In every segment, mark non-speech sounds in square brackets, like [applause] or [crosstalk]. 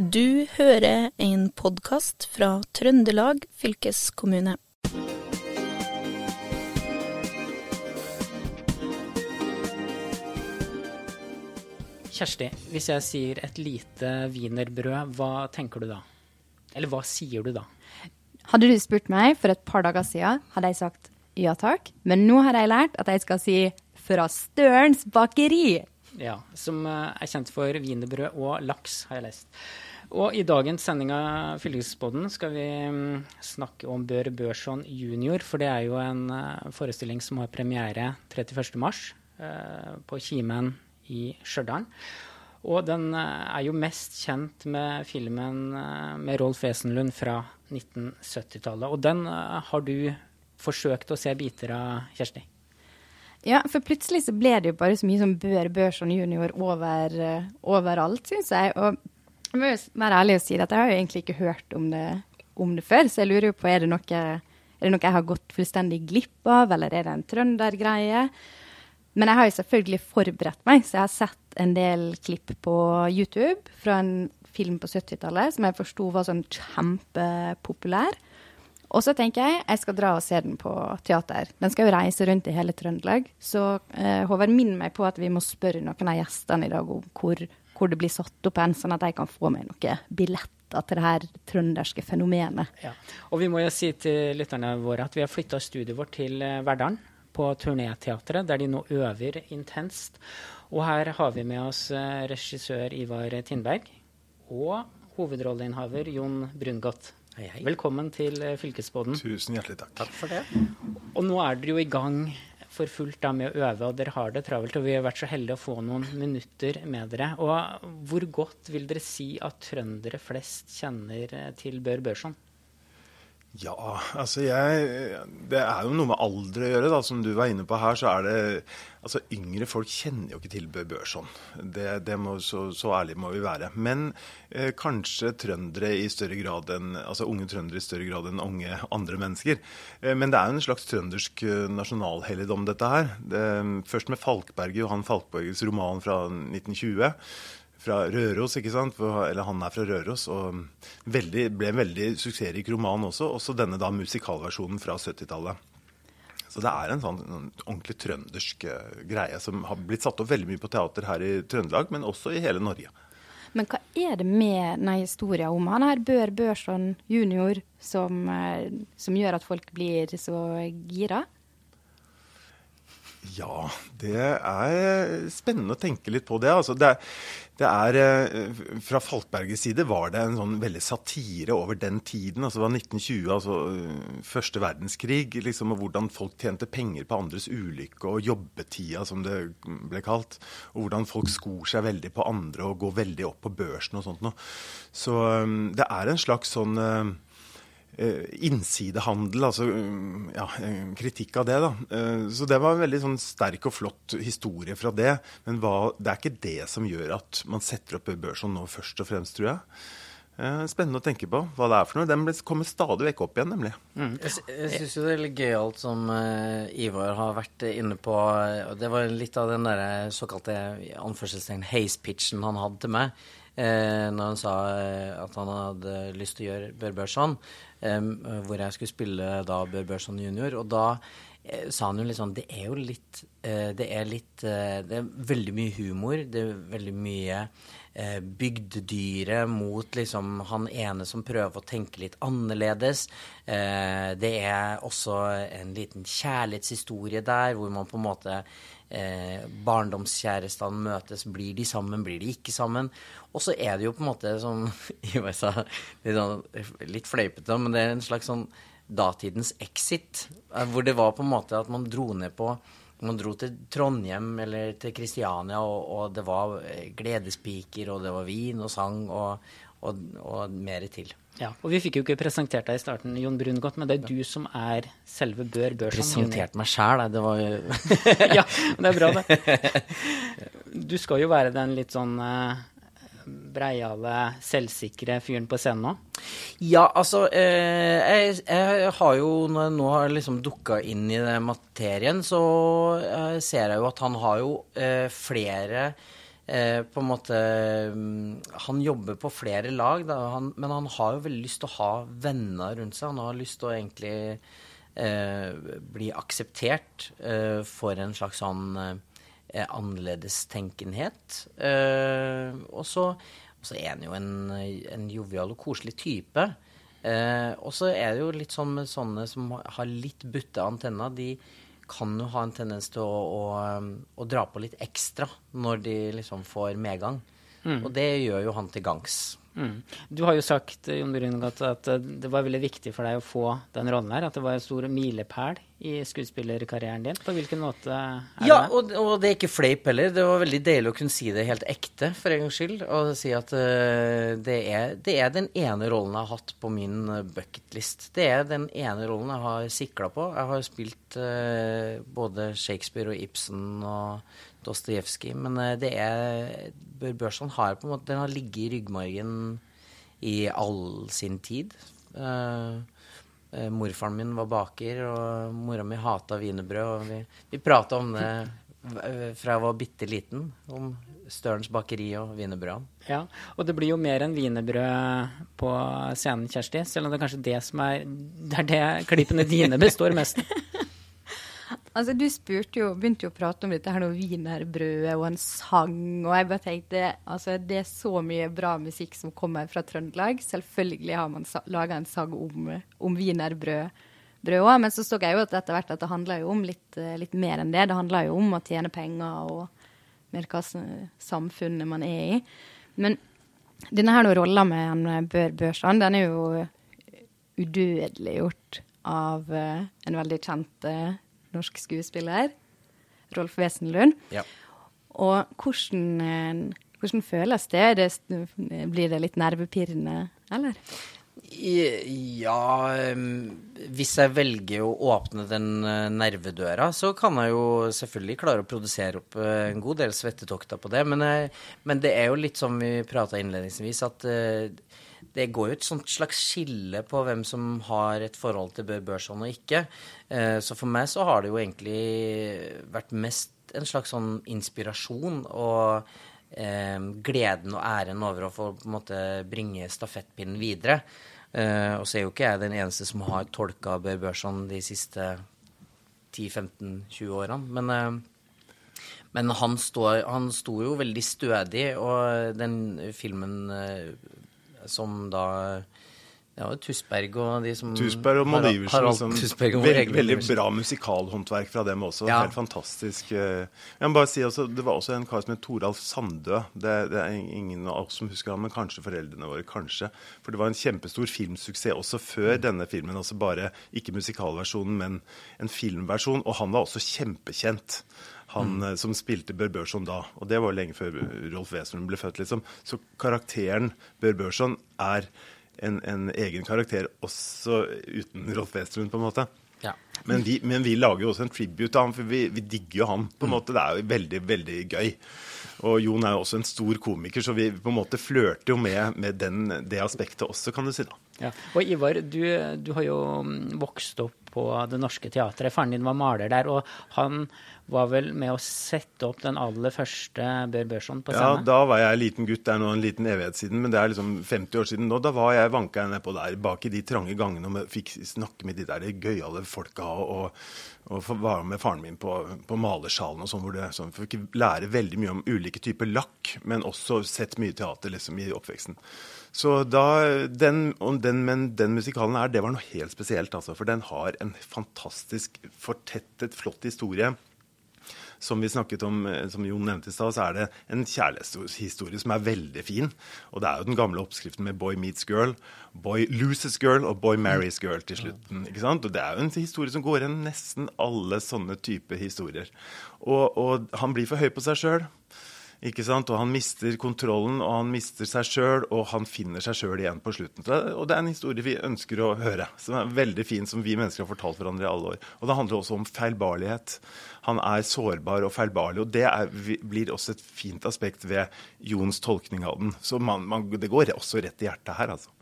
Du hører en podkast fra Trøndelag fylkeskommune. Kjersti, hvis jeg sier et lite wienerbrød, hva tenker du da? Eller hva sier du da? Hadde du spurt meg for et par dager siden, hadde jeg sagt ja takk. Men nå har jeg lært at jeg skal si fra Størens bakeri. Ja, som eh, er kjent for wienerbrød og laks, har jeg lest. Og i dagens sending av Fylkesboden skal vi mm, snakke om Bør Børson junior, for det er jo en uh, forestilling som har premiere 31.3 uh, på Kimen i Stjørdal. Og den uh, er jo mest kjent med filmen med Rolf Wesenlund fra 1970-tallet. Og den har du forsøkt å se biter av, Kjersti? Ja, for plutselig så ble det jo bare så mye som Bør Børson junior over, overalt, syns jeg. Og jeg må jo være ærlig og si at jeg har jo egentlig ikke hørt om det, om det før, så jeg lurer jo på er det noe er det noe jeg har gått fullstendig glipp av, eller er det en trøndergreie? Men jeg har jo selvfølgelig forberedt meg, så jeg har sett en del klipp på YouTube fra en film på 70-tallet som jeg forsto var sånn kjempepopulær. Og så tenker jeg jeg skal dra og se den på teater. Den skal jo reise rundt i hele Trøndelag. Så eh, Håvard, minn meg på at vi må spørre noen av gjestene i dag om hvor hvor det blir satt opp en, sånn at jeg kan få meg noen billetter til det her trønderske fenomenet. Ja. Og vi må jo si til lytterne våre at vi har flytta studioet vårt til eh, Verdalen, på Turnéteatret, der de nå øver intenst. Og her har vi med oss eh, regissør Ivar Tindberg og hovedrolleinnehaver Jon Brungot. Hei, hei. Velkommen til Fylkesboden. Tusen hjertelig takk. Takk for det. Og nå er dere jo i gang for fullt da med å øve, og dere har det travelt. Og vi har vært så heldige å få noen minutter med dere. Og hvor godt vil dere si at trøndere flest kjenner eh, til Bør Børson? Ja, altså jeg Det er jo noe med alder å gjøre, da. Som du var inne på her, så er det Altså, yngre folk kjenner jo ikke til Bør Børson. Det, det må, så, så ærlig må vi være. Men eh, kanskje trøndere i større grad enn Altså unge trøndere i større grad enn unge andre mennesker. Eh, men det er jo en slags trøndersk eh, nasjonalhelligdom, dette her. Det, først med Falkberget, Johan Falkbergs roman fra 1920 fra Røros, ikke sant? Eller han er fra Røros. Og veldig, ble en veldig suksessrik roman også. Også denne da musikalversjonen fra 70-tallet. Så det er en sånn en ordentlig trøndersk uh, greie som har blitt satt opp veldig mye på teater her i Trøndelag, men også i hele Norge. Men hva er det med denne historien om han her Bør Børson junior som, uh, som gjør at folk blir så gira? Ja, det er spennende å tenke litt på det. Altså, det, det er, eh, Fra Falkbergers side var det en sånn veldig satire over den tiden. altså Det var 1920, altså eh, første verdenskrig, liksom, og hvordan folk tjente penger på andres ulykke og jobbetida, som det ble kalt. Og hvordan folk skor seg veldig på andre og går veldig opp på børsen og sånt noe. Så eh, det er en slags sånn Eh, innsidehandel, altså mm, ja, kritikk av det. da. Eh, så det var en veldig sånn sterk og flott historie fra det. Men hva, det er ikke det som gjør at man setter opp børsen nå først og fremst, tror jeg. Eh, spennende å tenke på hva det er for noe. Den kommer stadig vekk opp igjen, nemlig. Mm. Jeg, jeg syns jo det er litt gøyalt som Ivar har vært inne på. Det var litt av den der såkalte anførselstegn haze-pitchen han hadde til meg. Eh, når han sa at han hadde lyst til å gjøre Bør Børson hvor jeg skulle spille da Bør Børson junior. Og da eh, sa han jo litt sånn Det er jo litt eh, Det er litt eh, Det er veldig mye humor. Det er veldig mye bygdedyret mot liksom han ene som prøver å tenke litt annerledes. det er også en liten kjærlighetshistorie der, hvor man på en måte eh, barndomskjærestene møtes. Blir de sammen, blir de ikke sammen? Og så er det jo på en måte, som [laughs] Ivar sa, litt, sånn, litt fleipete, men det er en slags sånn datidens exit. Eh, hvor det var på en måte at man dro ned på man dro til Trondheim eller til Kristiania, og, og, det var eh, gledespiker, og det var vin og sang og, og, og mer til. Ja, og Vi fikk jo ikke presentert deg i starten, Jon Brungot, men det er du som er selve Bør Børson. Presentert meg sjæl, det var jo [laughs] Ja, det er bra, det. Du skal jo være den litt sånn uh, breiale, selvsikre fyren på scenen nå? Ja, altså eh, jeg, jeg, har jo, når jeg nå har liksom dukka inn i den materien, så eh, ser jeg jo at han har jo eh, flere eh, på en måte mm, Han jobber på flere lag, da, han, men han har jo veldig lyst til å ha venner rundt seg. Han har lyst til å egentlig eh, bli akseptert eh, for en slags sånn eh, annerledestenkendhet. Eh, og så er han jo en, en jovial og koselig type. Eh, og så er det jo litt sånn med sånne som har litt butte antenner. De kan jo ha en tendens til å, å, å dra på litt ekstra når de liksom får medgang. Mm. Og det gjør jo han til gangs. Mm. Du har jo sagt Jon Brungot, at det var veldig viktig for deg å få den rollen her. At det var en stor milepæl i skuespillerkarrieren din. På hvilken måte er ja, det? Og, og det er ikke fleip heller. Det var veldig deilig å kunne si det helt ekte, for en gangs skyld. Og si at uh, det, er, det, er, den ene rollen jeg har hatt på min bucketlist. Det er den ene rollen jeg har sikla på. Jeg har spilt uh, både Shakespeare og Ibsen og Dostojevskij. Men uh, det er Børson har på en måte Den har ligget i ryggmargen i all sin tid. Uh, morfaren min var baker, og mora mi hata wienerbrød. Og vi, vi prata om det fra jeg var bitte liten, om Størens bakeri og wienerbrødene. Ja, og det blir jo mer enn wienerbrød på scenen, Kjersti. Selv om det er kanskje det som er Det er det klippene dine består mest [laughs] Altså, Du spurte jo, begynte jo å prate om dette her noe wienerbrødet og en sang. Og jeg bare tenkte altså, det er så mye bra musikk som kommer fra Trøndelag. Selvfølgelig har man laga en sang om, om wienerbrød òg, men så så jeg jo at etter hvert at det handler jo om litt, litt, mer enn det. Det handler jo om å tjene penger og mer hva samfunnet man er i. Men denne her rolla med en Bør Børsan, den er jo udødeliggjort av en veldig kjent norsk skuespiller. Rolf Wesenlund. Ja. Og hvordan, eh, hvordan, føles det? Blir det litt nervepirrende, eller? Ja Hvis jeg velger å åpne den eh, nervedøra, så kan jeg jo selvfølgelig klare å produsere opp eh, en god del svettetokter på det. Men, men det er jo litt som vi prata innledningsvis, at det går jo et sånt slags skille på hvem som har et forhold til Bør Børson og ikke. Eh, så for meg så har det jo egentlig vært mest en slags sånn inspirasjon og eh, gleden og æren over å få på en måte bringe stafettpinnen videre. Eh, og så er jo ikke jeg den eneste som har tolka Bør Børson de siste 10-15-20 årene. Men, eh, men han, står, han sto jo veldig stødig, og den filmen eh, som da ja, Tusberg og de som Tusberg og Maud Iversen. Tusberg og veldig, bra musikalhåndverk fra dem også. Ja. Helt fantastisk. Eh. Jeg må bare si også, Det var også en kar som het Toralf Sandø. Det, det, er ingen av oss som husker han, men kanskje foreldrene våre. kanskje. For det var en kjempestor filmsuksess også før denne filmen. altså Bare ikke musikalversjonen, men en filmversjon. Og han var også kjempekjent han mm. Eh, som spilte Bør Børson da. Og det var lenge før Rolf Wesenlund ble født, liksom. Så karakteren Bør Børson er en, en, egen karakter også uten [laughs] Rolf Wesenlund, på en måte. Ja. Men, vi, men, vi, lager jo også en tribute til ham, for vi, vi digger jo han. på en mm. måte. Det er jo veldig, veldig gøy. Og Jon er jo også en stor komiker, så vi på en måte flørter jo med, med den, det aspektet også, kan du si. da. Ja. Og Ivar, du, du, har jo mm, vokst opp på Det Norske Teatret. Faren din var maler der, og han var vel med å sette opp den aller første Bør Børson på scenen? Ja, da var jeg liten gutt. Det er nå en liten evighet siden, men det er liksom 50 år siden nå. Da var jeg vanka nedpå der, bak i de trange gangene og fikk snakke med de der gøyale folka og, og være med faren min på, på malersalen og sånn, hvor det sånn, fikk lære veldig mye om ulike typer lakk, men også sett mye teater liksom i oppveksten. Så da, den, den, Men den musikalen her, det var noe helt spesielt, altså. For den har en fantastisk fortettet, flott historie som vi snakket om, eh, som Jon nevnte i stad, så er det en kjærlighetshistorie som er veldig fin. Og det er jo den gamle oppskriften med 'boy meets girl', 'boy loses girl' og 'boy marries girl' til slutten. ikke sant? Og det er jo en historie som går igjen nesten alle sånne typer historier. Og, og han blir for høy på seg sjøl. Ikke sant? Og han mister kontrollen, og han mister seg sjøl, og han finner seg sjøl igjen på slutten. Og det er en historie vi ønsker å høre, som er veldig fin, som vi mennesker har fortalt hverandre i alle år. Og det handler også om feilbarlighet. Han er sårbar og feilbarlig, og det er, blir også et fint aspekt ved Jons tolkning av den. Så man, man, det går også rett i hjertet her, altså.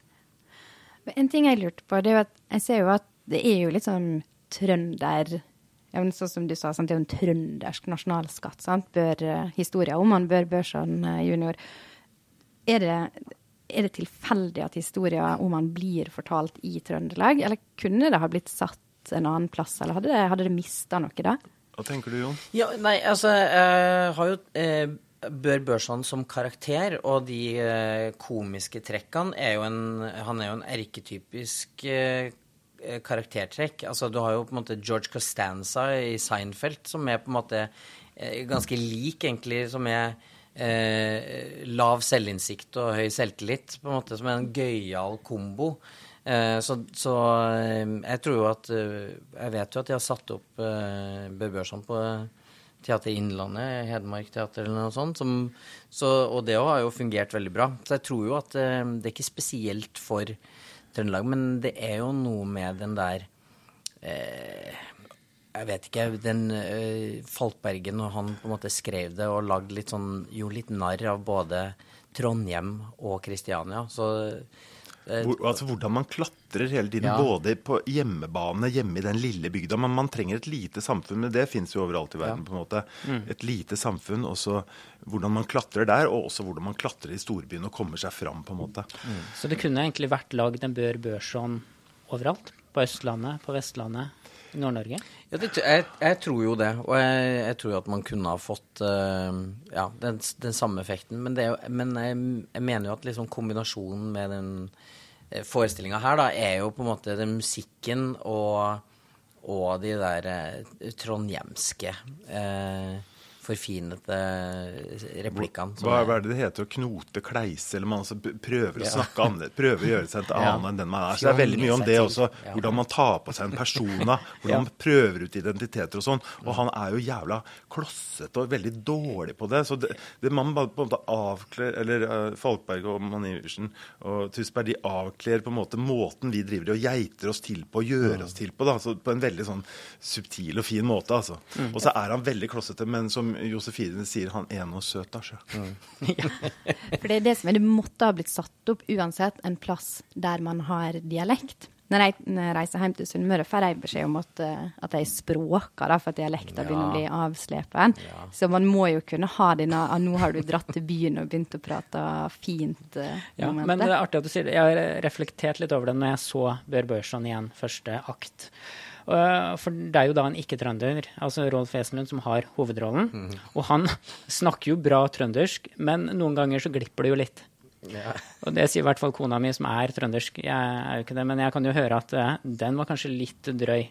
En ting jeg lurte på, det er jo at jeg ser jo at det er jo litt sånn trønder men sånn som du sa, sant, det er jo en trøndersk nasjonalskatt. Sant? Bør, uh, historia om han Bør Børson uh, junior. Er det, er det tilfeldig at historia om han blir fortalt i Trøndelag, eller kunne det ha blitt satt en annen plass, eller hadde det, hadde det mista noe da? Hva tenker du, Jon? Ja, nei, altså Jeg har jo eh, Bør Børson som karakter, og de eh, komiske trekkene er jo en Han er jo en erketypisk eh, karaktertrekk. Altså, du har jo på en måte George Costanza i Seinfeld, som er på en måte eh, ganske lik, egentlig, som er eh, lav selvinnsikt og høy selvtillit, på en måte, som er en gøyal kombo. Eh, så, så eh, jeg tror jo at eh, Jeg vet jo at de har satt opp eh, Bør Børson på Teater Innlandet, Hedmark Teater eller noe sånt. Som, så, og det har jo fungert veldig bra. Så jeg tror jo at eh, det er ikke spesielt for Trøndelag, men det er jo noe med den der eh, Jeg vet ikke. Den eh, Falkbergen, og han på en måte skrev det og lagde litt sånn Gjorde litt narr av både Trondheim og Kristiania. Så Hvor, altså Hvordan man klatrer hele tiden, Ja. både på hjemmebane, hjemme i den lille bygda. Men man trenger et lite samfunn, men det fins jo overalt i verden. Ja. på en måte. Et lite samfunn, og så hvordan man klatrer der, og også hvordan man klatrer i storbyen og kommer seg fram. på en måte. Så det kunne egentlig vært lagd en Bør Børson overalt? På Østlandet, på Vestlandet, i Nord-Norge? Ja, det, jeg, jeg tror jo det. Og jeg, jeg tror jo at man kunne ha fått uh, ja, den, den samme effekten. Men, det jo, men jeg, jeg mener jo at liksom kombinasjonen med den uh, forestillinga her, da, er jo på en måte den musikken og, og de der eh, trondhjemske eh, forfinete replikkene. Hva, hva er det det heter? Å knote, kleise, eller man altså prøver å Ja. snakke annerledes, prøver å gjøre seg til [laughs] Ja. enn den man er. Så det er veldig mye om det også. Hvordan man tar på seg en persona, [laughs] hvordan man prøver ut identiteter og sånn. Og han er jo jævla klossete og veldig dårlig på det. Så det, det man på en måte avkler Eller uh, Falkberg og Maniersen og Tusberg, de avkler på en måte måten vi driver og geiter oss til på, gjør oss til på, da. Så på en veldig sånn subtil og fin måte, altså. Og så er han veldig klossete, men som Josefine sier, han er noe søt, da, sjø. [laughs] ja. For det er det som er, det måtte ha blitt satt opp uansett en plass der man har dialekt. Når jeg, når jeg reiser hjem til Sunnmøre, får jeg beskjed om at, eh, at jeg språker, da, for at dialekta begynner å bli avslepen. Så man må jo kunne ha denne ah, 'nå har du dratt til byen og begynt å prate fint'. eh, Ja, momentet. men det er artig at du sier det. Jeg har reflektert litt over det når jeg så Bør Børson igjen, første akt. Uh, For det er jo da en ikke-trønder, altså Rolf Wesenlund, som har hovedrollen. Og han snakker jo bra trøndersk, men noen ganger så glipper det jo litt. Ja. Og det sier i hvert fall kona mi, som er trøndersk. Jeg er jo ikke det, men jeg kan jo høre at eh, den var kanskje litt drøy.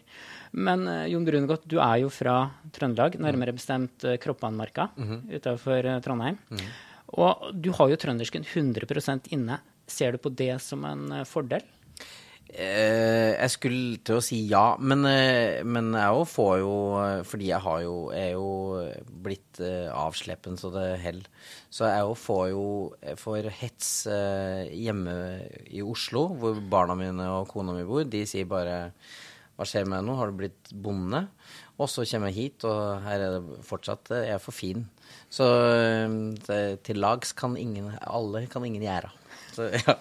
Men eh, Jon Brungot, du er jo fra Trøndelag, nærmere bestemt uh, Kroppanmarka utenfor Trondheim. Og du har jo trøndersken 100 inne. Ser du på det som en eh, fordel? Eh, jeg skulle til å si ja, men, eh, men jeg òg får jo eh, Fordi jeg har jo, er jo blitt avsleppen så det heller. Så jeg òg får jo jeg får hets hjemme i Oslo, hvor barna mine og kona mi bor. De sier bare Hva skjer med deg nå? Har du blitt bonde? Og så kommer jeg hit, og her er det fortsatt Jeg er for fin. Så til lags kan ingen Alle kan ingen gjøre. Så [laughs] ja.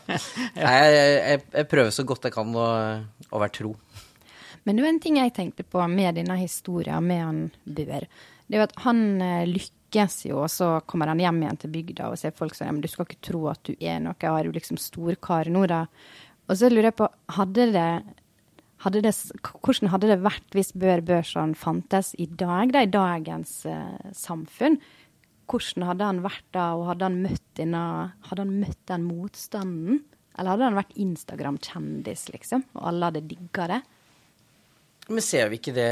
Jeg, jeg, jeg prøver så godt jeg kan å, å være tro. Men det var en ting jeg tenkte på med denne historien med han Bør. Det er jo at han eh, lykkes jo, og så kommer han hjem igjen til bygda og ser folk som men du skal ikke tro at du er noe, har jo liksom storkar nå, da. Og så lurer jeg på, hadde det, hadde det Hvordan hadde det vært hvis Bør Børson fantes i dag, da, i dagens eh, samfunn? Hvordan hadde han vært da, og hadde han møtt, denne, hadde han møtt den motstanden? Eller hadde han vært Instagram-kjendis, liksom, og alle hadde digga det? Men ser vi ikke det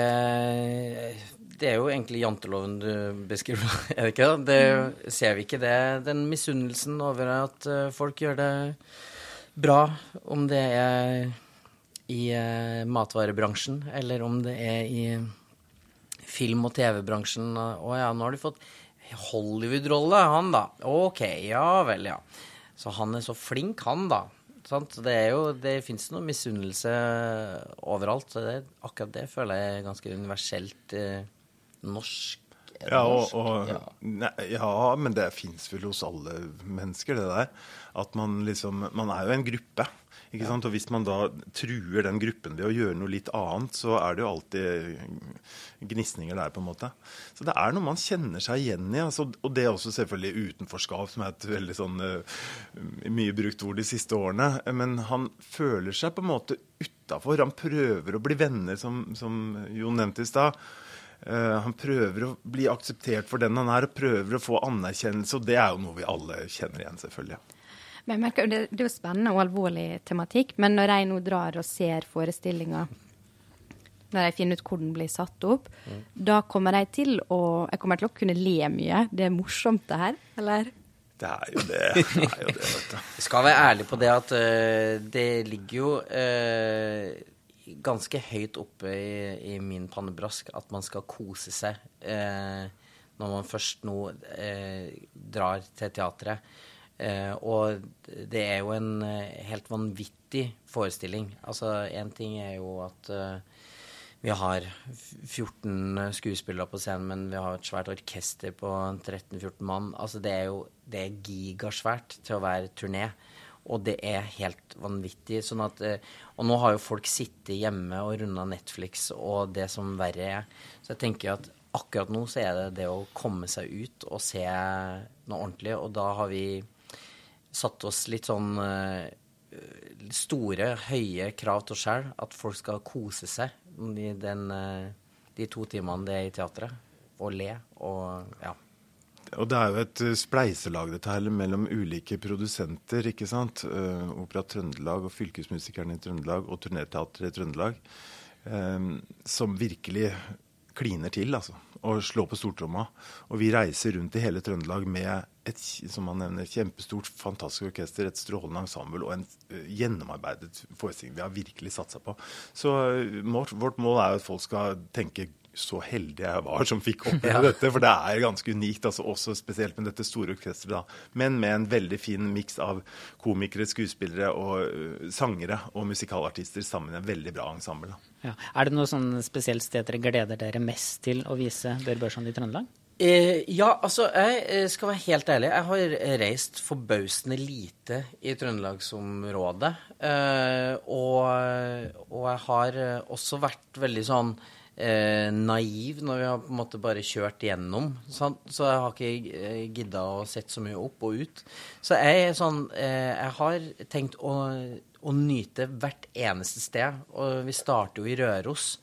Det er jo egentlig janteloven du beskriver, [laughs] er det ikke? det? det ser vi ikke det, den misunnelsen over at eh, folk gjør det bra, om det er i eh, matvarebransjen, eller om det er i film- og TV-bransjen. Å ja, nå har de fått Hollywood-rolle, han da. Ok, ja vel, ja. Så han er så flink, han da. Sant? Det er jo, det fins noe misunnelse overalt. Så det, akkurat det føler jeg er ganske universelt eh, norsk, Er det Ja, og, og, Ja. Ja, men det fins vel hos alle mennesker, det der. At man liksom Man er jo en gruppe. Ikke sant? Og hvis man da truer den gruppen ved å gjøre noe litt annet, så er det jo alltid gnisninger der, på en måte. Så det er noe man kjenner seg igjen i. Altså, og det er også selvfølgelig utenforskap, som er et veldig sånn eh, mye brukt ord de siste årene. Men han føler seg på en måte utafor. Han prøver å bli venner, som, som Jon nevnte i stad. Eh, han prøver å bli akseptert for den han er, og prøver å få anerkjennelse. Og det er jo noe vi alle kjenner igjen, selvfølgelig. Men jeg merker, det, det er jo spennende og alvorlig tematikk, men når jeg nå drar og ser forestillinga, når jeg finner ut hvor den blir satt opp, da kommer jeg til å Jeg kommer til å kunne le mye. Det er morsomt, det her, eller? Det er jo det. det, er jo det vet du. Jeg skal være ærlig på det at uh, det ligger jo eh, ganske høyt oppe i, i min pannebrask at man skal kose seg eh, når man først nå eh, drar til teatret. Eh, og det er jo en eh, helt vanvittig forestilling. Altså, én ting er jo at eh, vi har 14 skuespillere på scenen, men vi har et svært orkester på 13-14 mann. Altså det er jo det er gigasvært til å være turné. Og det er helt vanvittig. Sånn at, eh, og nå har jo folk sittet hjemme og runda Netflix og det som verre er. Så jeg tenker at akkurat nå så er det det å komme seg ut og se noe ordentlig. Og da har vi satt oss litt sånn eh, store, høye krav til oss sjøl. At folk skal kose seg i den, eh, de to timene det er i teatret. Og le og ja. Og det er jo et eh, spleiselag dette her mellom ulike produsenter, ikke sant. Eh, Opera Trøndelag og Fylkesmusikerne i Trøndelag og Turnerteatret i Trøndelag. eh, som virkelig kliner til, altså. Og slår på stortromma. Og vi reiser rundt i hele Trøndelag med et som man nevner, kjempestort, fantastisk orkester, et strålende ensemble og en gjennomarbeidet forestilling vi har virkelig satsa på. Så vårt mål er jo at folk skal tenke så heldig jeg var som fikk [laughs] oppleve Ja. dette, for det er ganske unikt, altså også spesielt med dette store orkesteret. da. Men med en veldig fin miks av komikere, skuespillere og uh, sangere og musikalartister sammen en veldig bra ensemble. da. Ja. Er det noe sånn spesielt sted dere gleder dere mest til å vise Bør Børson i Trøndelag? Eh, ja, altså, jeg eh, skal være helt ærlig. Jeg har reist forbausende lite i Trøndelagsområdet. Eh, og, og jeg har eh, også vært veldig sånn eh, naiv når vi har på en måte bare kjørt gjennom. Sant? Så jeg har ikke eh, gidda å sett så mye opp og ut. Så jeg er sånn eh, Jeg har tenkt å, å nyte hvert eneste sted. Og vi starter jo i Røros.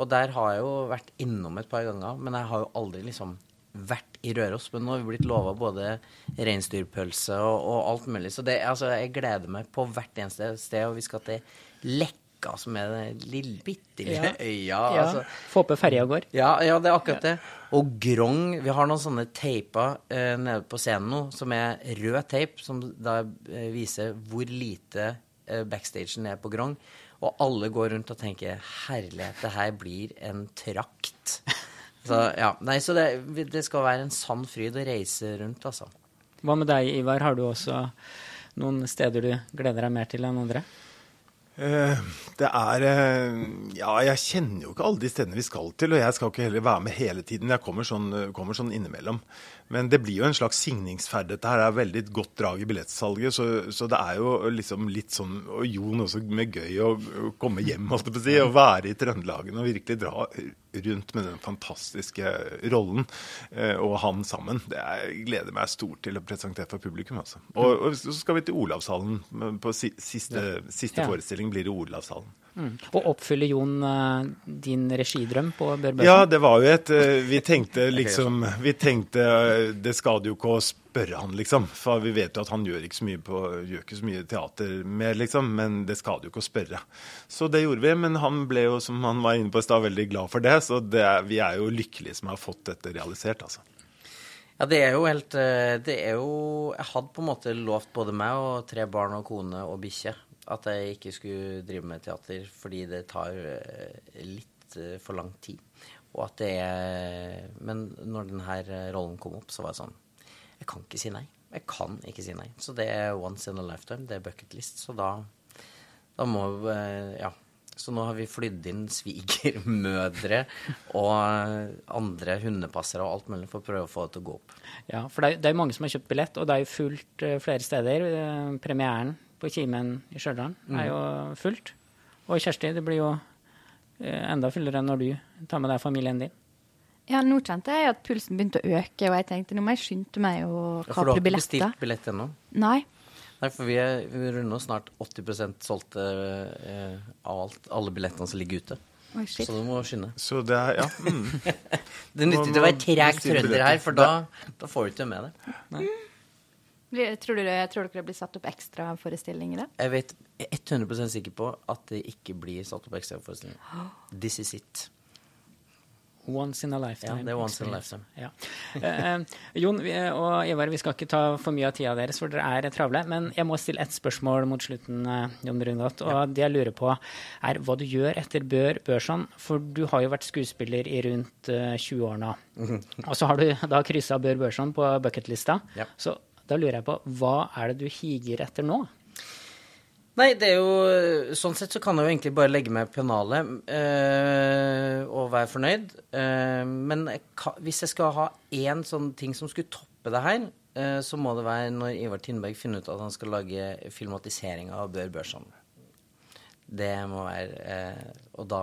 Og der har jeg jo vært innom et par ganger, men jeg har jo aldri liksom vært i Røros. Men nå har vi blitt lova både reinsdyrpølse og, og alt mulig. Så det, altså, jeg gleder meg på hvert eneste sted. Og vi skal til Lekka, som er den lille, bitte lille øya. Altså. Få på ferja går. Ja, ja, det er akkurat det. Og Grong Vi har noen sånne teiper eh, nede på scenen nå, som er rød teip, som da eh, viser hvor lite eh, backstagen er på Grong. Og alle går rundt og tenker 'herlighet, det her blir en trakt'. [laughs] Så ja, nei, så det, det skal være en sann fryd å reise rundt, altså. Hva med deg, Ivar? Har du også noen steder du gleder deg mer til enn andre? Eh, det er eh, Ja, jeg kjenner jo ikke alle de stedene vi skal til, og jeg skal ikke heller være med hele tiden. Jeg kommer sånn, kommer sånn innimellom. Men det blir jo en slags signingsferd. Dette her er veldig godt drag i billettsalget, så, så det er jo liksom litt sånn Og Jon også med gøy å, å komme hjem, holdt jeg på å si, og være i Trøndelagen og virkelig dra rundt med den fantastiske rollen, eh, og han sammen. Det er, jeg gleder meg stort til å presentere for publikum, altså. Og, og så skal vi til Olavshallen. På siste, siste Ja. forestilling blir det Olavshallen. Mm. Og oppfyller Jon eh, din regidrøm på Bør Børsen? Ja, det var jo et eh, Vi [laughs] tenkte liksom Vi tenkte det skader jo ikke å spørre han, liksom. For vi vet jo at han gjør ikke så mye, på, gjør ikke så mye teater mer, liksom. Men det skader jo ikke å spørre. Så det gjorde vi. Men han ble jo, som han var inne på i stad, veldig glad for det. Så det vi er jo lykkelige som har fått dette realisert, altså. Ja, det er jo helt eh, Det er jo Jeg hadde på en måte lovt både meg og tre barn og kone og bikkje at jeg ikke skulle drive med teater fordi det tar eh, litt eh, for lang tid. Og at det Men når denne rollen kom opp, så var jeg sånn Jeg kan ikke si nei. Jeg kan ikke si nei. Så det er once in a lifetime. Det er bucket list. Så da, da må eh, Ja. Så nå har vi flydd inn svigermødre og andre hundepassere og alt mulig for å prøve å få det til å gå opp. Ja, for det er, det er mange som har kjøpt billett, og det er jo fullt flere steder. Premieren på Kimen i Stjørdal er jo fullt. Og Kjersti, det blir jo uh, enda fullere når du tar med deg familien din. Ja, nå kjente jeg at pulsen begynte å øke, og jeg tenkte nå må jeg skynde meg å Ja, for du har ikke bestilt billett ennå? Nei. Nei, for vi, er, vi runder snart 80 solgte eh, av alt, alle billettene som ligger ute. Oi, shit. Så du må skynde. Så det er Ja. Mm. [laughs] Det nytter ikke å være treg trønder her, for da, da får du ikke med det. Blir- Tror, du, tror dere det blir satt opp ekstra forestillinger? Jeg vet jeg er 100% sikker på at det ikke blir satt opp ekstraforestillinger. This is it. Once in a lifetime. Ja, det er once in a lifetime. Ja. Eh, Jon og Ivar, vi skal ikke ta for mye av tida deres, for dere er travle. Men jeg må stille ett spørsmål mot slutten, eh, Jon Brungot. Og det jeg lurer på, er hva du gjør etter Bør Børson. For du har jo vært skuespiller i rundt eh, 20 år nå. Og så har du da kryssa Bør Børson på bucketlista. Ja. Så da lurer jeg på, hva er det du higer etter nå? Nei, det er jo Sånn sett så kan jeg jo egentlig bare legge meg pennalet øh, og være fornøyd. Øh, men jeg hvis jeg skal ha én sånn ting som skulle toppe det her, øh, så må det være når Ivar Tindberg finner ut at han skal lage filmatisering av Bør Børson. Det må være eh, Og da,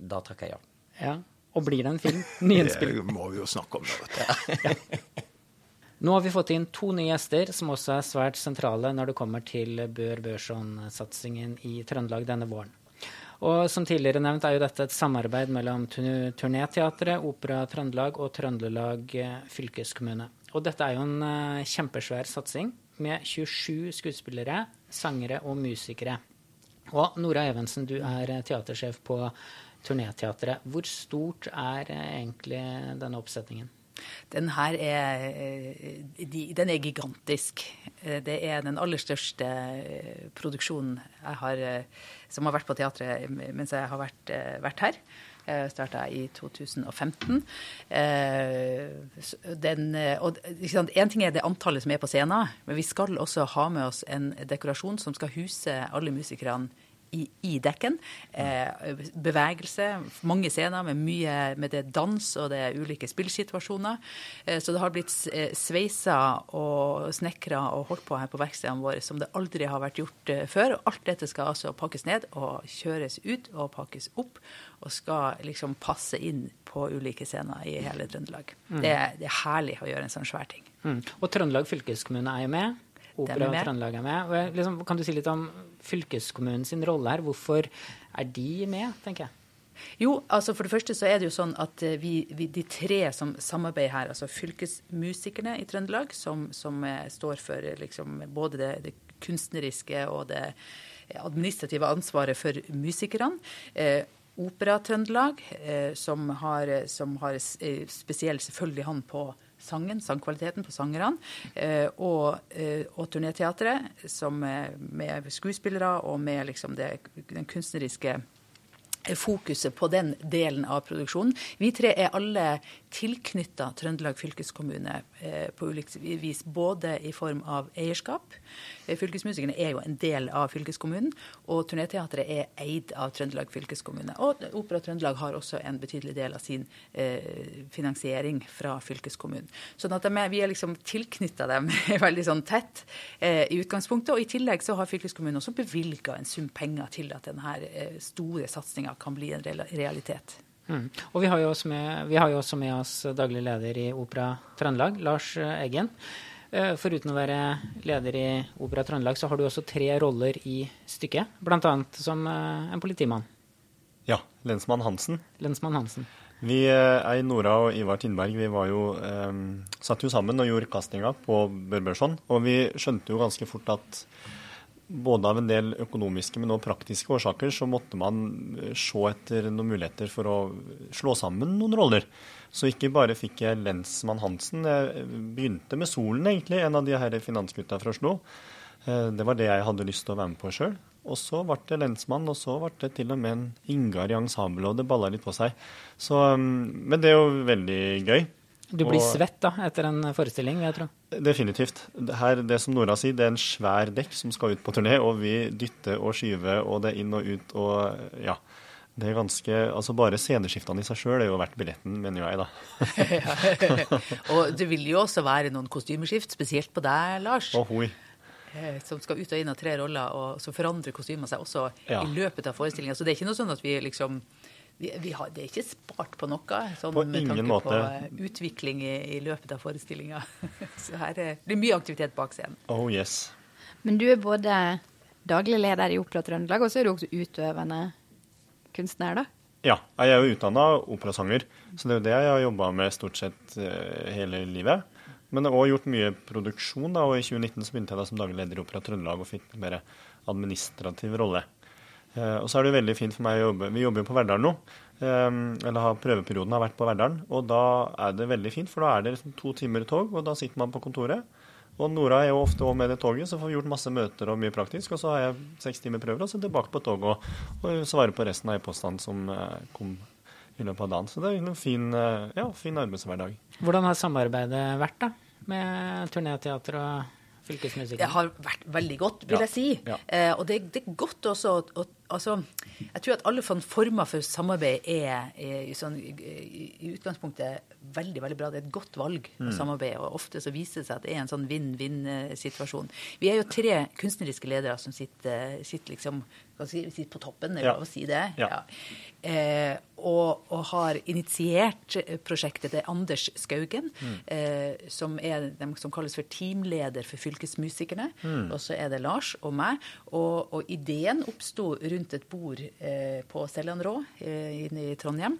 da takker jeg ja. Ja. Og blir det en film? Nyinnspill? [laughs] Det må vi jo snakke om, da. vet du. [laughs] [laughs] Nå har vi fått inn to nye gjester som også er svært sentrale når det kommer til Bør Børson-satsingen i Trøndelag denne våren. Og som tidligere nevnt er jo dette et samarbeid mellom Turneteatret, Opera Trøndelag og Trøndelag eh, fylkeskommune. Og dette er jo en eh, kjempesvær satsing med 27 skuespillere, sangere og musikere. Og Nora Evensen, du er eh, teatersjef på Turnéteatret. Hvor stort er egentlig denne oppsetningen? Den her er, eh, den er gigantisk. Eh, Det er den aller største eh, produksjonen har, som har vært på teatret mens jeg har vært, vært her. Jeg starta i 2015. Eh, Den, en ting er det antallet som er på scenen, men vi skal også ha med oss en dekorasjon som skal huse alle musikerne i, i dekken. Eh, bevegelse, mange scener med mye med det dans og det er ulike spillsituasjoner. Eh, så det har blitt eh, sveisa og snekra og holdt på her på verkstedene våre som det aldri har vært gjort eh, før. Og alt dette skal altså pakkes ned og kjøres ut og pakkes opp. Og skal liksom passe inn på ulike scener i hele Trøndelag. Det, er- det er herlig å gjøre en sånn svær ting. Mm. Og Trøndelag fylkeskommune er jo med. Opera og. Trøndelag er med. Og liksom, kan du si litt om fylkeskommunen sin rolle her? Hvorfor er de med, tenker jeg? Jo, altså for det første så er det jo sånn at eh, vi, vi de tre som samarbeider her, altså fylkesmusikerne i Trøndelag, som, som eh, står for eh, liksom både det, det kunstneriske og det administrative ansvaret for musikerne. Eh, Opera Trøndelag, eh, som har, som har spesiell selvfølgelig han på sangen, sangkvaliteten på sangerne, eh, og, eh, og Turnéteatret, eh, med skuespillere og med liksom det, den kunstneriske fokuset på den delen av produksjonen. Vi tre er alle tilknytta Trøndelag fylkeskommune eh, på ulikt vis, både i form av eierskap. Eh, Fylkesmusikerne er jo en del av fylkeskommunen, og Turnéteatret er eid av Trøndelag fylkeskommune. Og Opera Trøndelag har også en betydelig del av sin eh, finansiering fra fylkeskommunen. Sånn at vi er liksom tilknytta dem [laughs] veldig sånn tett i utgangspunktet. Og i tillegg så har fylkeskommunen også bevilga en sum penger til at denne store satsinga kan bli en realitet. Mm. Og vi har, jo også med, vi har jo også med oss daglig leder i Opera Trøndelag, Lars eh, Eggen. Eh, Foruten å være leder i Opera Trøndelag, så har du også tre roller i stykket. Annet som eh, en politimann. Ja, lensmann Hansen. Lensmann Hansen. Vi, jeg, Nora og Ivar Tindberg, vi var jo, eh, satt jo sammen og gjorde castinga på Børbørson. Og vi skjønte jo ganske fort at både av en del økonomiske, men også praktiske årsaker, så måtte man eh, se etter noen muligheter for å slå sammen noen roller. Så ikke bare fikk jeg lensmann Hansen. Jeg begynte med Solen, egentlig, en av de her finansgutta fra Oslo. Eh, Det var det jeg hadde lyst til å være med på sjøl. Og så ble det lensmann, og så ble det til og med en Ingar i ensemblet, og det balla litt på seg. Så, men det er jo veldig gøy. Du blir Og- svett da, etter en forestilling, vil jeg tro. Definitivt. Det, her, det som Nora sier, det er en svær dekk som skal ut på turné, og vi dytter og skyver, og det er inn og ut, og ja. Det er ganske, altså Bare sceneskiftene i seg sjøl er jo verdt billetten, mener jeg, da. [laughs] Og det vil jo også være noen kostymeskift, spesielt på deg, Lars. Og eh, Som skal ut og inn av tre roller, og så forandrer kostymene seg også Ja. i løpet av forestillinga. Så det er ikke noe sånn at vi liksom vi, vi har, Det er ikke spart på noe, sånn På med tanke måte. på utvikling i, i løpet av forestillinga. [laughs] Så her er, det blir mye aktivitet bak scenen. Oh yes. Men du er både daglig leder i Opera Trøndelag, og så er du også utøvende kunstner, da? Ja, jeg er jo utdanna operasanger, så det er jo det jeg har jobba med stort sett eh, hele livet. Men jeg har også gjort mye produksjon, da, og i 2019 så begynte jeg da som daglig leder i Opera Trøndelag og fikk en mer administrativ rolle. Eh, og så er det veldig fint for meg å jobbe Vi jobber jo på Verdalen nå. Eh, eller har, prøveperioden har vært på Verdalen. Og da er det veldig fint, for da er det liksom to timer tog, og da sitter man på kontoret. Og Nora er jo ofte òg med det toget, så får vi gjort masse møter og mye praktisk. Og så har jeg seks timer prøver, og så tilbake på toget og, og svare på resten av e-postene som eh, kom i løpet av dagen. Så det er en fin, eh, ja, fin arbeidshverdag. Hvordan har samarbeidet vært da, med turnéteater og fylkesmusikk? Det har vært veldig godt, vil Ja. jeg si. Ja. Eh, og det, det er godt også å- altså, Jeg tror at alle former for samarbeid er, er sånn, i, i utgangspunktet veldig veldig bra. Det er et godt valg Mm. å samarbeide. Og ofte så viser det seg at det er en sånn vinn-vinn-situasjon. Vi er jo tre kunstneriske ledere som sitter, sitter liksom si, sitter på toppen, det er lov å si det? Ja. Eh, og, og har initiert eh, prosjektet. Er Anders Skaugen, Mm. eh, som er de som kalles for teamleder for fylkesmusikerne. Mm. Og så er det Lars og meg. Og, og ideen oppsto rundt et bord eh, på Seljan Rå eh, inne i Trondheim,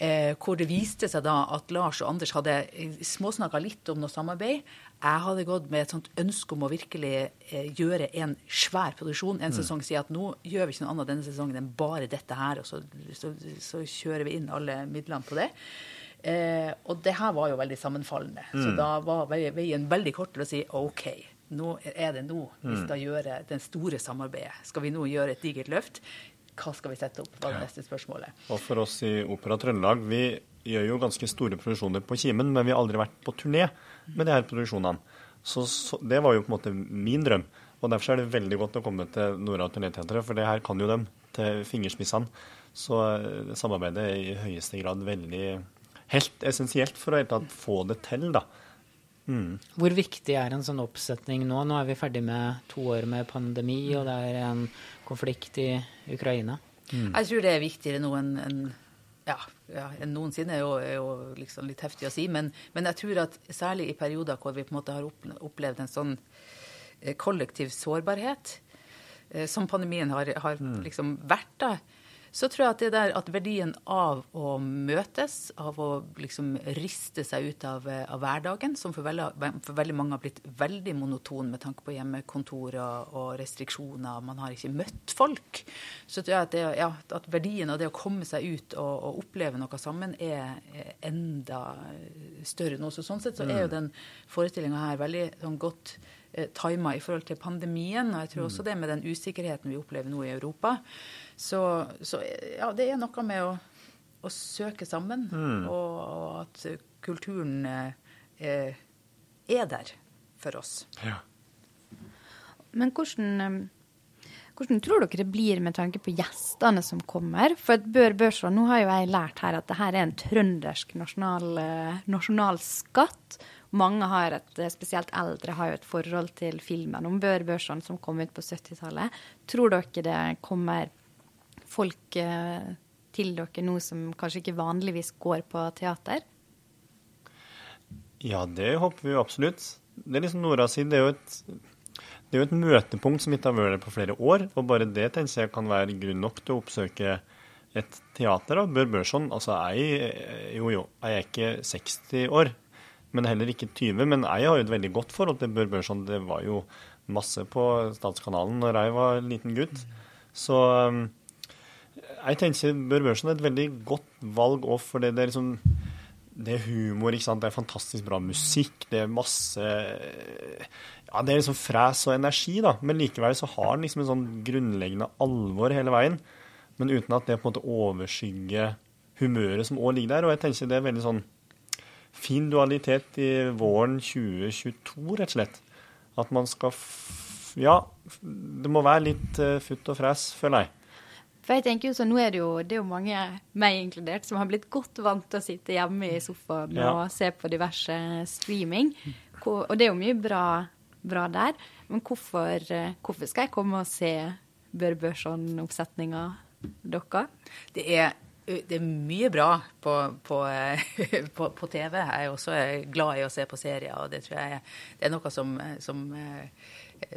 eh, hvor det viste seg da at Lars og Anders hadde småsnakka litt om noe samarbeid. Jeg hadde gått med et sånt ønske om å virkelig eh, gjøre en svær produksjon en sesong. Si at nå gjør vi ikke noe annet denne sesongen enn bare dette her, og så, så, så kjører vi inn alle midlene på det. Eh, og det her var jo veldig sammenfallende. Så da var veien veldig kort til å si OK, nå er det nå vi skal gjøre den store samarbeidet. Skal vi nå gjøre et digert løft? Hva skal vi sette opp? var det neste spørsmålet. Og for oss i Opera Trøndelag, vi gjør jo ganske store produksjoner på Kimen, men vi har aldri vært på turné med de her produksjonene. Så, så det var jo på en måte min drøm. Og derfor er det veldig godt å komme til Nora Turnéteatret, for det her kan jo dem til fingerspissene. Så eh, samarbeidet er i høyeste grad veldig helt essensielt for å helt tatt få det til, da. Hvor viktig er en sånn oppsetning nå? Nå er vi ferdig med to år med pandemi, og det er en konflikt i Ukraina. Jeg tror det er viktigere nå enn en, ja, ja, enn noensinne, er jo, er jo liksom litt heftig å si. Men, men jeg tror at særlig i perioder hvor vi på en måte har opplevd en sånn eh, kollektiv sårbarhet, eh, som pandemien har, har liksom vært, da, så tror jeg at det der at verdien av å møtes, av å liksom riste seg ut av, eh, av hverdagen, som for veldig, for veldig mange har blitt veldig monoton med tanke på hjemmekontor og, og restriksjoner, man har ikke møtt folk, så tror jeg at, det, ja, at verdien av det å komme seg ut og, og oppleve noe sammen er enda større nå. Så sånn sett så er jo den forestillinga her veldig sånn godt tima i forhold til pandemien, og jeg tror også det med den usikkerheten vi opplever nå i Europa. Så, så ja, det er noe med å, å søke sammen, og, og at kulturen eh, eh, er der for oss. Ja. Men hvordan, eh, hvordan tror dere det blir med tanke på gjestene som kommer? For Bør Børsvold, nå har jo jeg lært her at det her er en trøndersk nasjonal, eh, nasjonalskatt. Mange har et, eh, spesielt eldre, har jo et forhold til filmen om Bør Børson som kom ut på 70-tallet. Tror dere det kommer folk eh, til dere nå som kanskje ikke vanligvis går på teater? Ja, det håper vi jo absolutt. Det er liksom Nora sier, det er jo et, det er jo et møtepunkt som ikke har vært der på flere år. Og bare det tenker jeg kan være grunn nok til å oppsøke et teater. da. Bør Børson, altså jeg jo jo, jeg er ikke 60 år, men heller ikke 20. Men jeg har jo et veldig godt forhold til Bør Børson. Det var jo masse på Statskanalen når jeg var liten gutt. Så um, jeg tenker Bør Børson er et veldig godt valg òg, for det, er liksom det er humor, ikke sant? det er fantastisk bra musikk, det er masse Ja, det er liksom fres og energi, da. Men likevel så har den liksom en sånn grunnleggende alvor hele veien. Men uten at det på en måte overskygger humøret som òg ligger der. Og jeg tenker det er veldig sånn fin dualitet i våren 2022, rett og slett. At man skal f Ja, det må være litt uh, futt og fres, føler jeg. For jeg tenker jo så, Nå er det jo, det er jo mange, meg inkludert, som har blitt godt vant til å sitte hjemme i sofaen ja. og se på diverse streaming. Og det er jo mye bra, bra der. Men hvorfor, eh, hvorfor, skal jeg komme og se Bør Børson-oppsetninga deres? Det er det er mye bra på, på, [laughs] på, på, TV. Jeg er også glad i å se på serier, og det tror jeg det er noe som, som,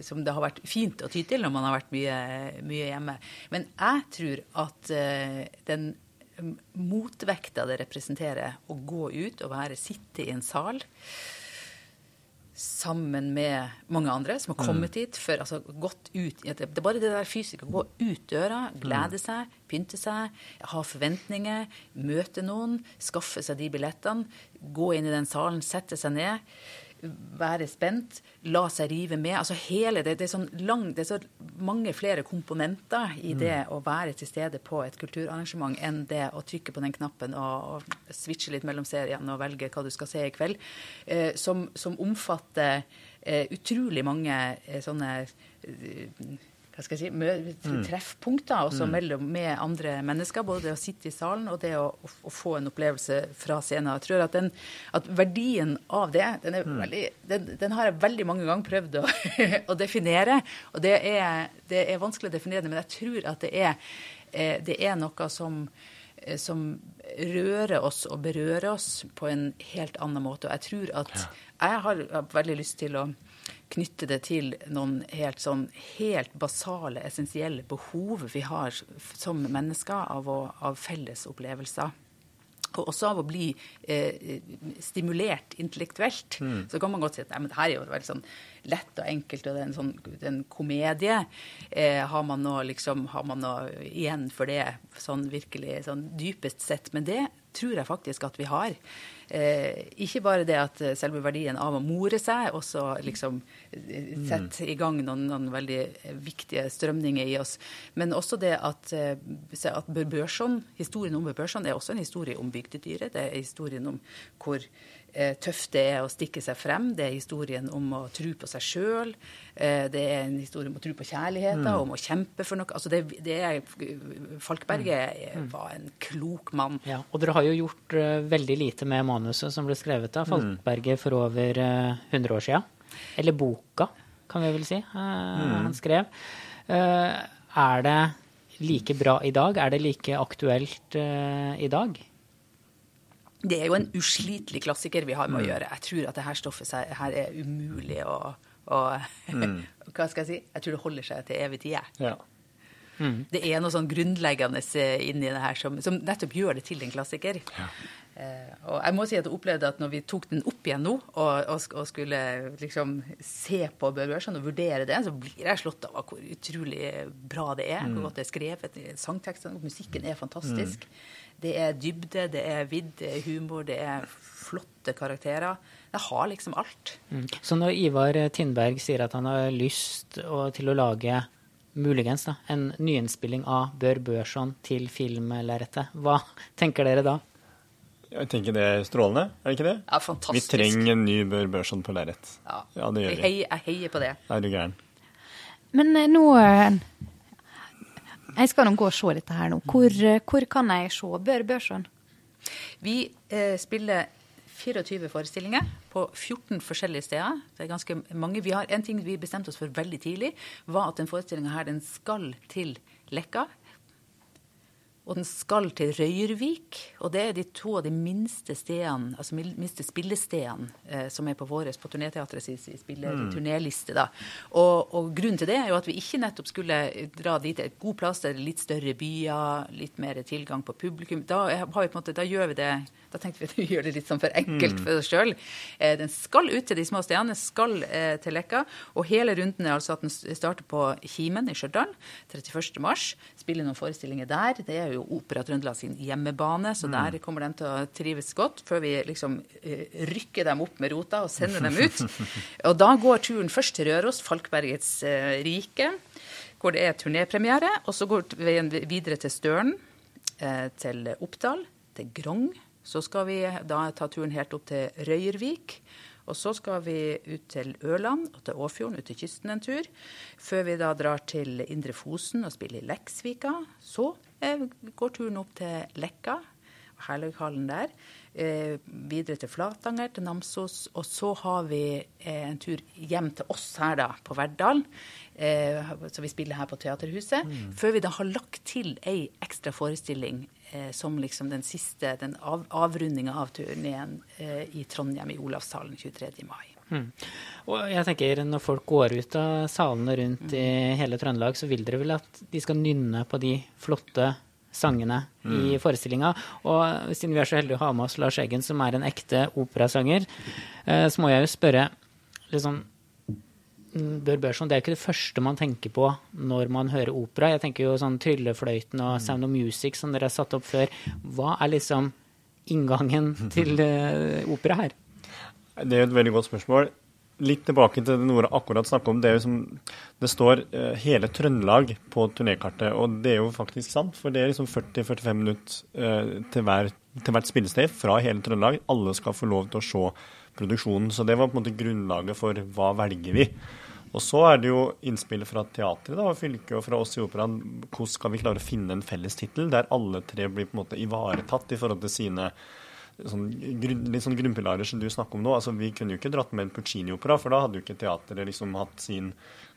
som det har vært fint å ty til når man har vært mye, mye hjemme. Men jeg tror at den motvekta det representerer å gå ut og være, sitte i en sal sammen med mange andre som har kommet mm. hit for altså gått ut Det er bare det der fysiske. Gå ut døra, glede mm. seg, pynte seg, ha forventninger, møte noen, skaffe seg de billettene, gå inn i den salen, sette seg ned være spent, la seg rive med. Altså hele det, det, er sånn lang, det er så mange flere komponenter i det mm. å være til stede på et kulturarrangement enn det å trykke på den knappen og, og switche litt mellom seriene og velge hva du skal se i kveld, eh, som, som, omfatter eh, utrolig mange eh, sånne eh, hva skal jeg si, mm. treffpunkter også mm. mellom, med andre mennesker. Både det å sitte i salen og det å, å, å få en opplevelse fra scenen. Jeg tror at, den, at verdien av det, den, mm. veldig, den, den, har jeg veldig mange ganger prøvd å, [laughs] å definere. Og det er, det er, vanskelig å definere det, men jeg tror at det er, eh, det er noe som, eh, som rører oss og berører oss på en helt annen måte. Og jeg tror at jeg har veldig lyst til å knytte det til noen helt, sånn, helt basale, essensielle behov vi har som mennesker av, å, av felles opplevelser. Og også av å bli eh, stimulert intellektuelt. Mm. Så kan man godt si at nei, men det her er jo veldig sånn lett og enkelt, og det er en, sånn, det er en komedie. Eh, har man noe liksom, har man noe igjen for det, sånn virkelig sånn dypest sett? Men det tror jeg faktisk at vi har. Eh, ikke bare det at eh, selve verdien av å more seg også liksom eh, setter i gang noen, noen, veldig viktige strømninger i oss, men også det at, eh, at Børson, historien om Børson er også en historie om bygdedyret. Det er historien om hvor eh, tøft det er å stikke seg frem. Det er historien om å tro på seg sjøl. Eh, det er en historie om å tro på kjærligheten, mm. om å kjempe for noe. Altså det, det er, Falkberget mm. var en klok mann. Ja, og dere har jo gjort veldig lite med manuset som ble skrevet av mm. Falkberget for over uh, eh, 100 år sia. Eller boka, kan vi vel si, uh, han skrev. er det like bra i dag? Er det like aktuelt i dag? Det er jo en uslitelig klassiker vi har med å gjøre. Jeg tror at dette stoffet her er umulig å og [laughs] mm. hva skal jeg si? Jeg tror det holder seg til evig tid. Ja. Mm. Det er noe sånn grunnleggende eh, inni det her som, som nettopp gjør det til en klassiker. Ja. Eh, og jeg må si at jeg opplevde at når vi tok den opp igjen nå, og, og, og skulle liksom se på Børson og vurdere det, så blir jeg slått av hvor utrolig bra det er. Mm. Hvor godt det er skrevet. Sangtekstene, musikken er fantastisk. Mm. Det er dybde, det er vidd, det er humor, det er flotte karakterer. Det har liksom alt. Mm. Så når Ivar Tindberg sier at han har lyst til å lage muligens da, en nyinnspilling av Bør Børson til filmlerretet, hva tenker dere da? Jeg tenker det er strålende, er det ikke det? Ja, fantastisk. Vi trenger en ny Bør Børson på lerret. Ja. ja, det gjør vi. Jeg, jeg heier på det. Er du gæren. Men eh, nå eh, Jeg skal nå gå og se dette her nå. Hvor, eh, hvor kan jeg se Bør Børson? Vi eh, spiller 24 forestillinger på 14 forskjellige steder. Det er ganske mange. Vi har En ting vi bestemte oss for veldig tidlig, var at den forestillinga her den skal til Lekka og den skal til Røyrvik. Og det er de to av de minste stedene, altså minste spillestedene eh, som er på våres, på turneteatret sin mm. turnéliste. da. Og, og, grunnen til det er jo at vi ikke nettopp skulle dra dit et god plass, er litt større byer, litt mer tilgang på publikum. Da, har vi på en måte, da gjør vi det da tenkte vi at [laughs] vi gjør det litt sånn for enkelt mm. for oss sjøl. Eh, den skal ut til de små stedene, skal eh, til Leka. Og hele runden er altså at den starter på Kimen i Stjørdal 31.3. Spiller noen forestillinger der. Det er jo Opera Trøndelag sin hjemmebane, så mm. der kommer de til å trives godt. Før vi liksom eh, rykker dem opp med rota og sender dem ut. [laughs] og da går turen først til Røros, Falkbergets rike, hvor det er turnépremiere. Og så går veien videre til Støren, til Oppdal, til Grong Så skal vi da ta turen helt opp til Røyrvik. Og så skal vi ut til Ørland og til Åfjorden, ut til kysten en tur. Før vi da drar til Indre Fosen og spiller i Leksvika. Så eh, går turen opp til Lekka, Herlaughallen der. Eh, videre til Flatanger, til Namsos. Og så har vi eh, en tur hjem til oss her da, på Verdal. Eh, så vi spiller her på Teaterhuset. Mm. Før vi da har lagt til ei ekstra forestilling eh, som liksom den siste, den av, avrundinga av turneen eh, i Trondheim, i Olavshallen 23. mai. Mm. Og jeg tenker Når folk går ut av salene rundt mm. i hele Trøndelag, så vil dere vel at de skal nynne på de flotte sangene mm. i forestillinga. Og siden vi er så heldige å ha med oss Lars Eggen, som er en ekte operasanger, eh, så må jeg jo spørre liksom, mm, Bør Børson, det er ikke det første man tenker på når man hører opera. Jeg tenker jo sånn Tryllefløyten og Sound of Music som dere har satt opp før. Hva er liksom inngangen til uh, opera her? Det er et veldig godt spørsmål litt tilbake til det Nora akkurat snakka om. Det, som, det står uh, hele Trøndelag på turnékartet, og det er jo faktisk sant. For det er liksom 40-45 minutter uh, til, hver, til, hvert spillested fra hele Trøndelag. Alle skal få lov til å se produksjonen. Så det var på en måte grunnlaget for hva velger vi. Og så er det jo innspillet fra teatret og fylket og fra oss i operaen. Hvordan skal vi klare å finne en felles tittel der alle tre blir på en måte ivaretatt i forhold til sine sånn, litt sånn grunnpilarer som du snakker om nå. altså Vi kunne jo ikke dratt med en Puccini-opera, for da hadde jo ikke teatret liksom hatt sin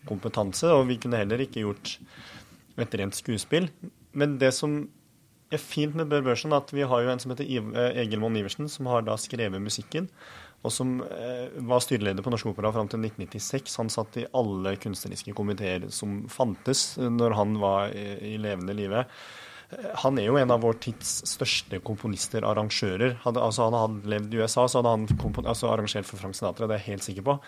kompetanse. Og vi kunne heller ikke gjort et rent skuespill. Men det som er fint med Bør Børsen, at vi har jo en som heter eh, Egil Monn Iversen, som har da skrevet musikken. Og som eh, var styreleder på Norsk Opera fram til 1996. Han satt i alle kunstneriske komiteer som fantes når han var i levende live. Han er jo en av vår tids største komponister, arrangører. Hadde, altså han hadde levd i USA, så hadde han altså arrangert for Frank Sinatra, det er jeg helt sikker på.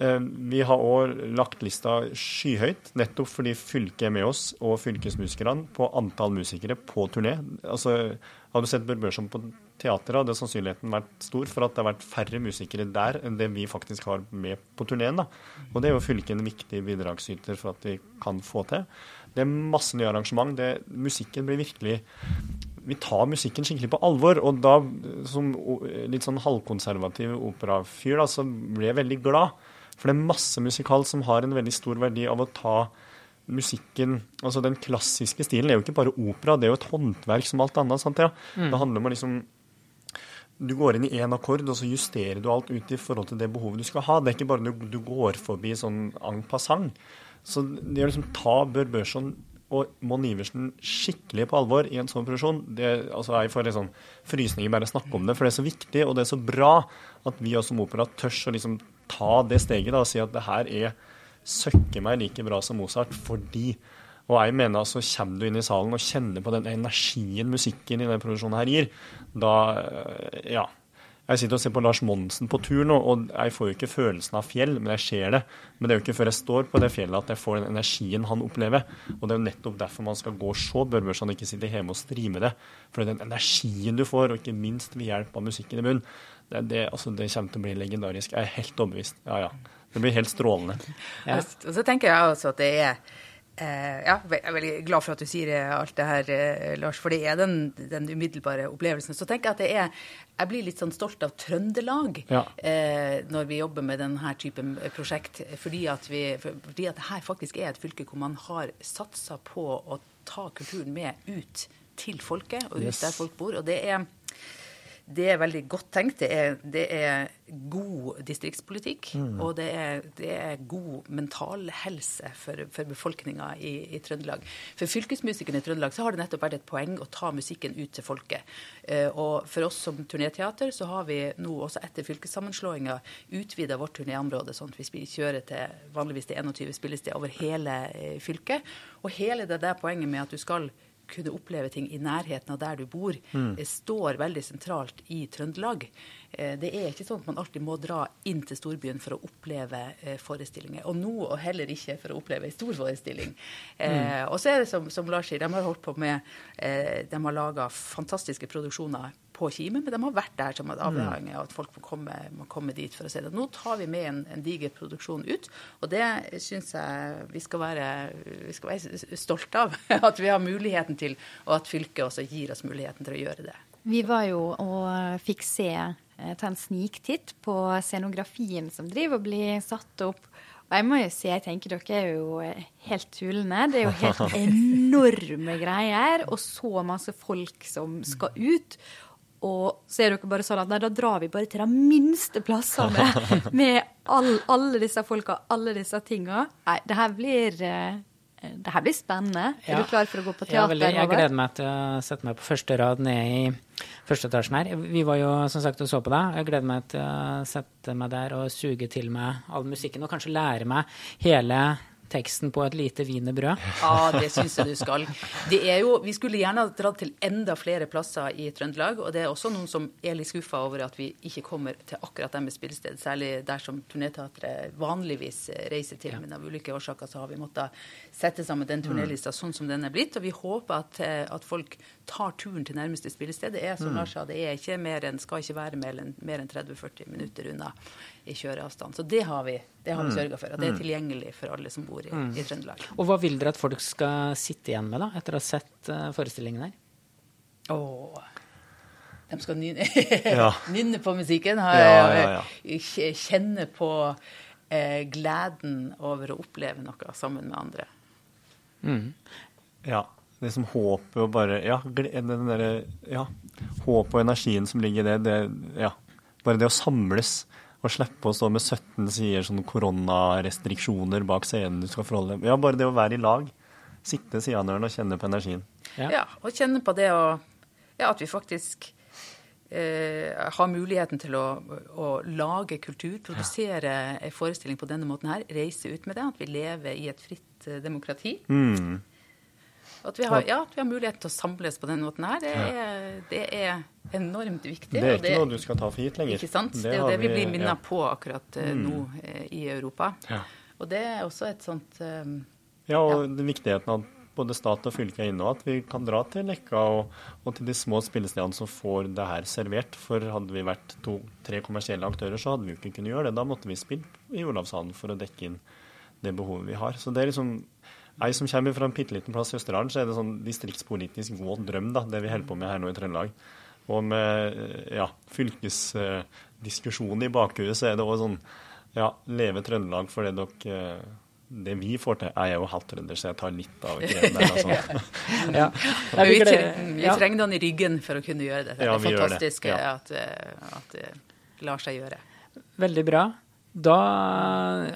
Eh, vi har òg lagt lista skyhøyt, nettopp fordi fylket er med oss, og fylkesmusikerne, på antall musikere på turné. Altså, har du sett Børbørson på teatret, hadde sannsynligheten vært stor for at det har vært færre musikere der enn det vi faktisk har med på turneen. Og det er jo fylket en viktig bidragsyter for at vi kan få til. Det er masse nye arrangement. Det, musikken blir virkelig Vi tar musikken skikkelig på alvor. Og da, som litt sånn halvkonservativ operafyr, da, så blir jeg veldig glad. For det er masse musikal som har en veldig stor verdi av å ta musikken Altså den klassiske stilen er jo ikke bare opera, det er jo et håndverk som alt annet. sant ja? Mm. Det handler om å liksom du går inn i én akkord, og så justerer du alt ut i forhold til det behovet du skal ha. Det er ikke bare du, du går forbi sånn en passant. Så det å liksom ta Bør Børson og Mon Iversen skikkelig på alvor i en sånn produksjon det, altså Jeg får liksom frysninger bare å snakke om det, for det er så viktig og det er så bra at vi også som opera tørs å liksom ta det steget da, og si at det her er søkke meg like bra som Mozart fordi og jeg mener altså, Kommer du inn i salen og kjenner på den energien musikken i denne produksjonen her gir, da ja, jeg sitter og ser på Lars Monsen på tur nå, og jeg får jo ikke følelsen av fjell, men jeg ser det. Men det er jo ikke før jeg står på det fjellet at jeg får den energien han opplever. Og det er jo nettopp derfor man skal gå så børbørs han ikke sitter hjemme og streame det. For den energien du får, og ikke minst ved hjelp av musikken i munnen, det, det, altså, det kommer til å bli legendarisk. Jeg er helt overbevist. Ja, ja. Det blir helt strålende. Ja. Og så tenker jeg også at det er ja, jeg er veldig glad for at du sier alt det her, eh, Lars. For det er den, den, umiddelbare opplevelsen. Så tenker jeg at det er Jeg blir litt sånn stolt av Trøndelag ja. eh, når vi jobber med denne typen prosjekt. Fordi at, vi, fordi at det her faktisk er et fylke hvor man har satsa på å ta kulturen med ut til folket, og ut yes. der folk bor. Og det er det er veldig godt tenkt. Det er, det er god distriktspolitikk. Mm. Og det er, det er, god mentalhelse for, for befolkninga i, i, Trøndelag. For fylkesmusikerne i Trøndelag så har det nettopp vært et poeng å ta musikken ut til folket. Uh, og for oss som turnéteater så har vi nå også etter fylkessammenslåinga utvida vårt turnéområde, sånn at vi kjører til vanligvis til 21 spillesteder over hele uh, fylket. Og hele det der poenget med at du skal kunne oppleve ting i nærheten av der du bor, mm. står veldig sentralt i Trøndelag. Eh, det er ikke sånn at man alltid må dra inn til storbyen for å oppleve eh, forestillinger. Og nå og heller ikke for å oppleve en stor forestilling. Eh, mm. Og så er det som, som Lars sier, de har holdt på med De har laga fantastiske produksjoner på Kimen, men de har vært der som et avhengig av at folk må komme, må komme, dit for å se det. Nå tar vi med en, en diger produksjon ut, og det syns jeg vi skal, være, vi skal være stolte av. [laughs] At vi har muligheten til, og at fylket også gir oss muligheten til å gjøre det. Vi var jo og fikk se, eh, ta en sniktitt på scenografien som driver og blir satt opp. Og jeg må jo si, jeg tenker dere er jo eh, helt tulende. Det er jo helt [laughs] enorme greier, og så masse folk som skal ut. Og så er dere bare sånn at nei, da drar vi bare til de minste plassene [laughs] med all, alle disse folka, alle disse tinga. Nei, det her blir eh, det her blir spennende. Ja. Er du klar for å gå på Ja, teater? veldig. Jeg gleder meg til å sette meg på første rad nede i første etasjen her. Vi var jo som sagt og så på deg. Jeg gleder meg til å sette meg der og suge til meg all musikken, og kanskje lære meg hele teksten på et lite wienerbrød. Ja, det syns jeg du skal. Det er jo, vi skulle gjerne ha dratt til enda flere plasser i Trøndelag. Og det er også noen som er litt skuffa over at vi ikke kommer til akkurat deres spillested. Særlig der som Turnéteatret vanligvis reiser til. Men av ulike årsaker så har vi måttet sette sammen den turnélista sånn som den er blitt. Og vi håper at, eh, at folk tar turen til nærmeste spillested. Det er som Lars sa, det er ikke mer enn, skal ikke være mer enn, enn 30-40 minutter unna i kjøreavstand. Så det har vi, det har vi sørga for. At det er tilgjengelig for alle som bor i, i Trøndelag. Og hva vil dere at folk skal sitte igjen med da, etter å ha sett eh, forestillingen her? Åh, de skal nynne, [laughs] Ja. nynne på musikken. Ja, ja, ja. Kjenne på eh, gleden over å oppleve noe sammen med andre. Ja. Det som håpet og bare Ja, den derre Ja. Håpet og energien som ligger i det, det Ja. Bare det å samles og slippe å stå med 17 sider sånn koronarestriksjoner bak scenen du skal forholde deg Ja, bare det å være i lag. Sitte siden av hverandre og kjenne på energien. Ja. Ja, og kjenne på det å Ja, at vi faktisk eh, har muligheten til å, å lage kultur, produsere en forestilling på denne måten her, reise ut med det. At vi lever i et fritt eh, demokrati. Mm. At vi, har, ja, at vi har mulighet til å samles på denne måten her, det er, det er enormt viktig. Det er og ikke noe du skal ta for gitt lenger. Ikke sant? Det, er jo det vi blir ja. minnet på akkurat eh, nå eh, i Europa. Ja. Og det er også et sånt um, Ja, og ja. viktigheten av både stat og fylke er inne, og at vi kan dra til Lekka og, og til de små spillestedene som får det her servert. For hadde vi vært to-tre kommersielle aktører, så hadde vi jo ikke kunnet gjøre det. Da måtte vi spille i Olavshallen for å dekke inn det behovet vi har. Så det er liksom Jeg som kommer fra en bitte liten plass i Østerdalen, så er det sånn distriktspolitisk våt drøm, da, det vi holder på med her nå i Trøndelag. Og med ja, fylkesdiskusjonen i bakhuet, så er det òg sånn Ja, leve Trøndelag for det dere eh, det vi får til Jeg er jo halvt trønder, så jeg tar litt av kreden der. Altså. [laughs] [laughs] Ja. ja. vi, trenger den i ryggen for å kunne gjøre dette. Ja, det vi er gjør det. fantastisk Ja. at, eh, at det lar seg gjøre. Veldig bra. Da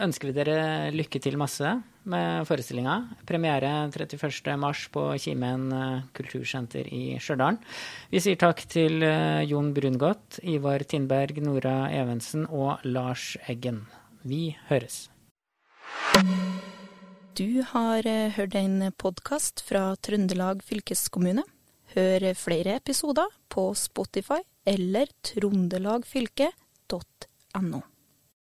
ønsker vi dere lykke til masse med forestillinga. Premiere 31.3 på Kimen eh, kultursenter i Stjørdal. Vi sier takk til eh, Jon Brungot, Ivar Tindberg, Nora Evensen og Lars Eggen. Vi høres. Du har eh, hørt en podkast fra Trøndelag fylkeskommune. Hør flere episoder på Spotify eller trondelagfylket.no.